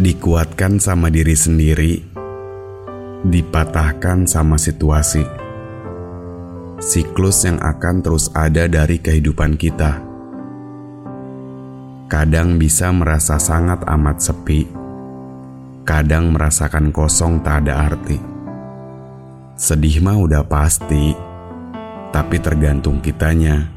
Dikuatkan sama diri sendiri, dipatahkan sama situasi. Siklus yang akan terus ada dari kehidupan kita. Kadang bisa merasa sangat amat sepi, kadang merasakan kosong tak ada arti. Sedih mah udah pasti, tapi tergantung kitanya.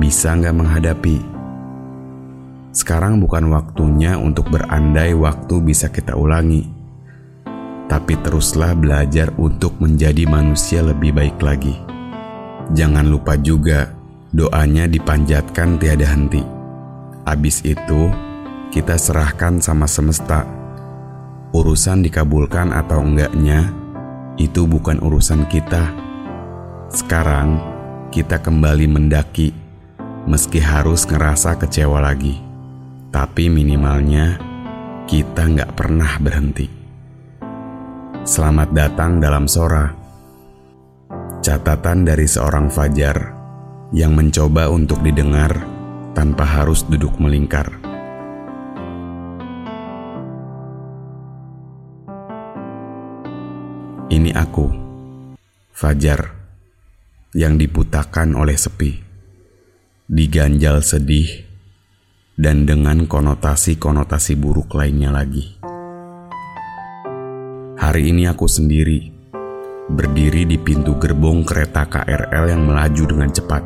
Bisa nggak menghadapi? Sekarang bukan waktunya untuk berandai waktu bisa kita ulangi. Tapi teruslah belajar untuk menjadi manusia lebih baik lagi. Jangan lupa juga doanya dipanjatkan tiada henti. Abis itu, kita serahkan sama semesta. Urusan dikabulkan atau enggaknya, itu bukan urusan kita. Sekarang, kita kembali mendaki, meski harus ngerasa kecewa lagi tapi minimalnya kita nggak pernah berhenti. Selamat datang dalam Sora. Catatan dari seorang Fajar yang mencoba untuk didengar tanpa harus duduk melingkar. Ini aku, Fajar, yang diputakan oleh sepi, diganjal sedih dan dengan konotasi-konotasi buruk lainnya lagi. Hari ini aku sendiri, berdiri di pintu gerbong kereta KRL yang melaju dengan cepat,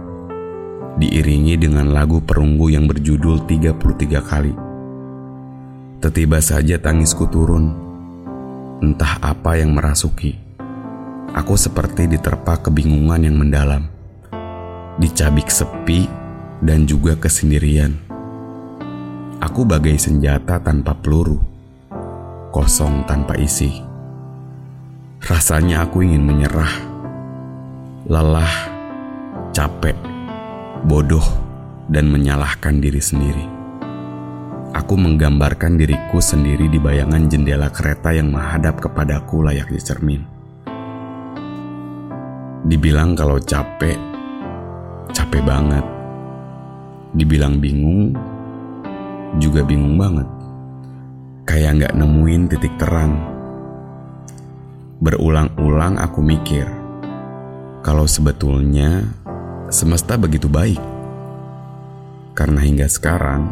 diiringi dengan lagu perunggu yang berjudul 33 kali. Tetiba saja tangisku turun, entah apa yang merasuki. Aku seperti diterpa kebingungan yang mendalam, dicabik sepi dan juga kesendirian Aku bagai senjata tanpa peluru, kosong tanpa isi. Rasanya aku ingin menyerah, lelah, capek, bodoh, dan menyalahkan diri sendiri. Aku menggambarkan diriku sendiri di bayangan jendela kereta yang menghadap kepadaku layaknya cermin. Dibilang kalau capek, capek banget. Dibilang bingung, juga bingung banget. Kayak nggak nemuin titik terang. Berulang-ulang aku mikir, kalau sebetulnya semesta begitu baik. Karena hingga sekarang,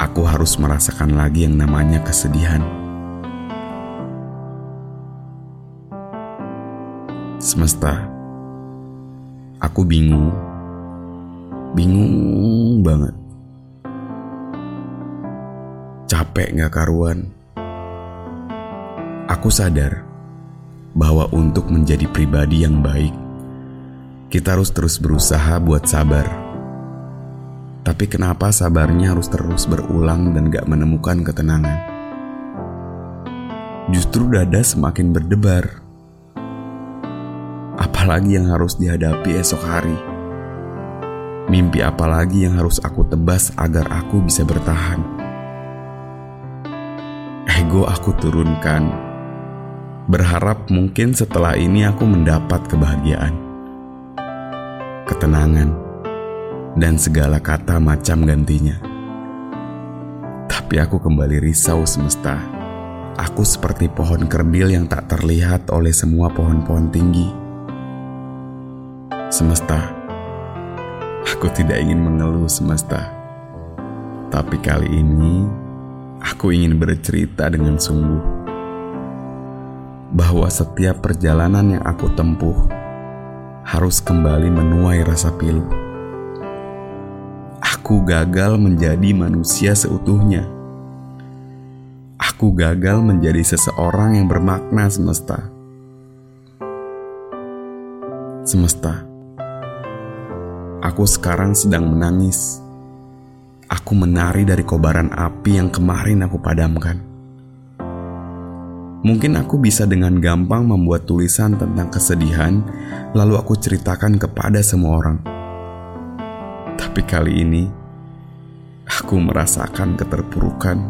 aku harus merasakan lagi yang namanya kesedihan. Semesta, aku bingung, bingung banget capek gak karuan. Aku sadar bahwa untuk menjadi pribadi yang baik, kita harus terus berusaha buat sabar. Tapi kenapa sabarnya harus terus berulang dan gak menemukan ketenangan? Justru dada semakin berdebar. Apalagi yang harus dihadapi esok hari? Mimpi apalagi yang harus aku tebas agar aku bisa bertahan? Ego aku turunkan. Berharap mungkin setelah ini aku mendapat kebahagiaan, ketenangan, dan segala kata macam gantinya. Tapi aku kembali risau semesta. Aku seperti pohon kerdil yang tak terlihat oleh semua pohon-pohon tinggi. Semesta, aku tidak ingin mengeluh semesta. Tapi kali ini aku ingin bercerita dengan sungguh bahwa setiap perjalanan yang aku tempuh harus kembali menuai rasa pilu. Aku gagal menjadi manusia seutuhnya. Aku gagal menjadi seseorang yang bermakna semesta. Semesta, aku sekarang sedang menangis Aku menari dari kobaran api yang kemarin aku padamkan. Mungkin aku bisa dengan gampang membuat tulisan tentang kesedihan, lalu aku ceritakan kepada semua orang. Tapi kali ini, aku merasakan keterpurukan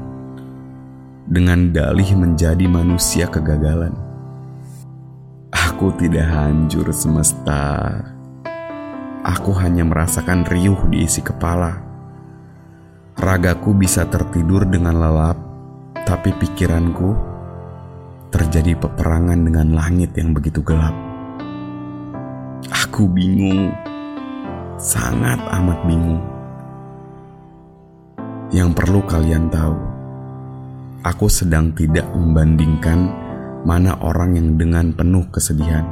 dengan dalih menjadi manusia kegagalan. Aku tidak hancur semesta. Aku hanya merasakan riuh di isi kepala. Ragaku bisa tertidur dengan lelap, tapi pikiranku terjadi peperangan dengan langit yang begitu gelap. Aku bingung, sangat amat bingung. Yang perlu kalian tahu, aku sedang tidak membandingkan mana orang yang dengan penuh kesedihan.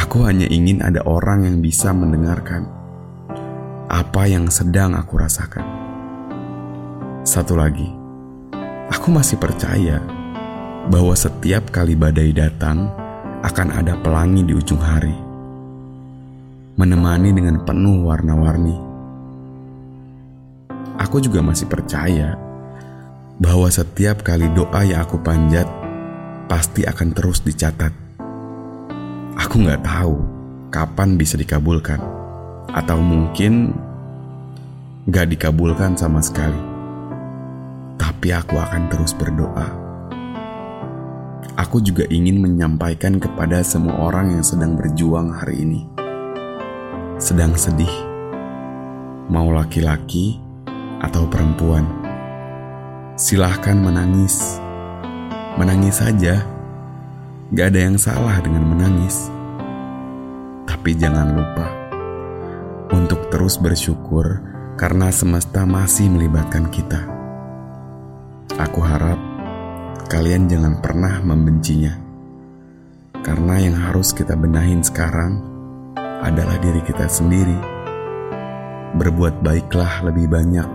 Aku hanya ingin ada orang yang bisa mendengarkan apa yang sedang aku rasakan. Satu lagi, aku masih percaya bahwa setiap kali badai datang akan ada pelangi di ujung hari, menemani dengan penuh warna-warni. Aku juga masih percaya bahwa setiap kali doa yang aku panjat pasti akan terus dicatat. Aku nggak tahu kapan bisa dikabulkan, atau mungkin nggak dikabulkan sama sekali. Tapi aku akan terus berdoa aku juga ingin menyampaikan kepada semua orang yang sedang berjuang hari ini. Sedang sedih, mau laki-laki atau perempuan, silahkan menangis. Menangis saja, gak ada yang salah dengan menangis. Tapi jangan lupa untuk terus bersyukur karena semesta masih melibatkan kita. Aku harap kalian jangan pernah membencinya. Karena yang harus kita benahin sekarang adalah diri kita sendiri. Berbuat baiklah lebih banyak.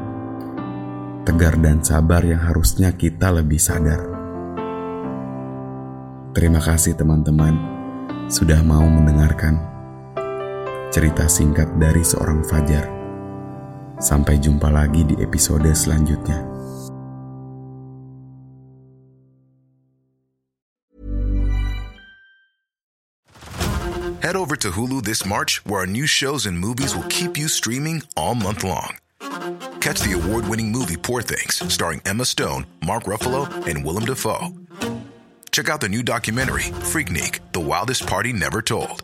Tegar dan sabar yang harusnya kita lebih sadar. Terima kasih teman-teman sudah mau mendengarkan cerita singkat dari seorang Fajar. Sampai jumpa lagi di episode selanjutnya. Head over to Hulu this March, where our new shows and movies will keep you streaming all month long. Catch the award winning movie Poor Things, starring Emma Stone, Mark Ruffalo, and Willem Dafoe. Check out the new documentary, Freaknik The Wildest Party Never Told,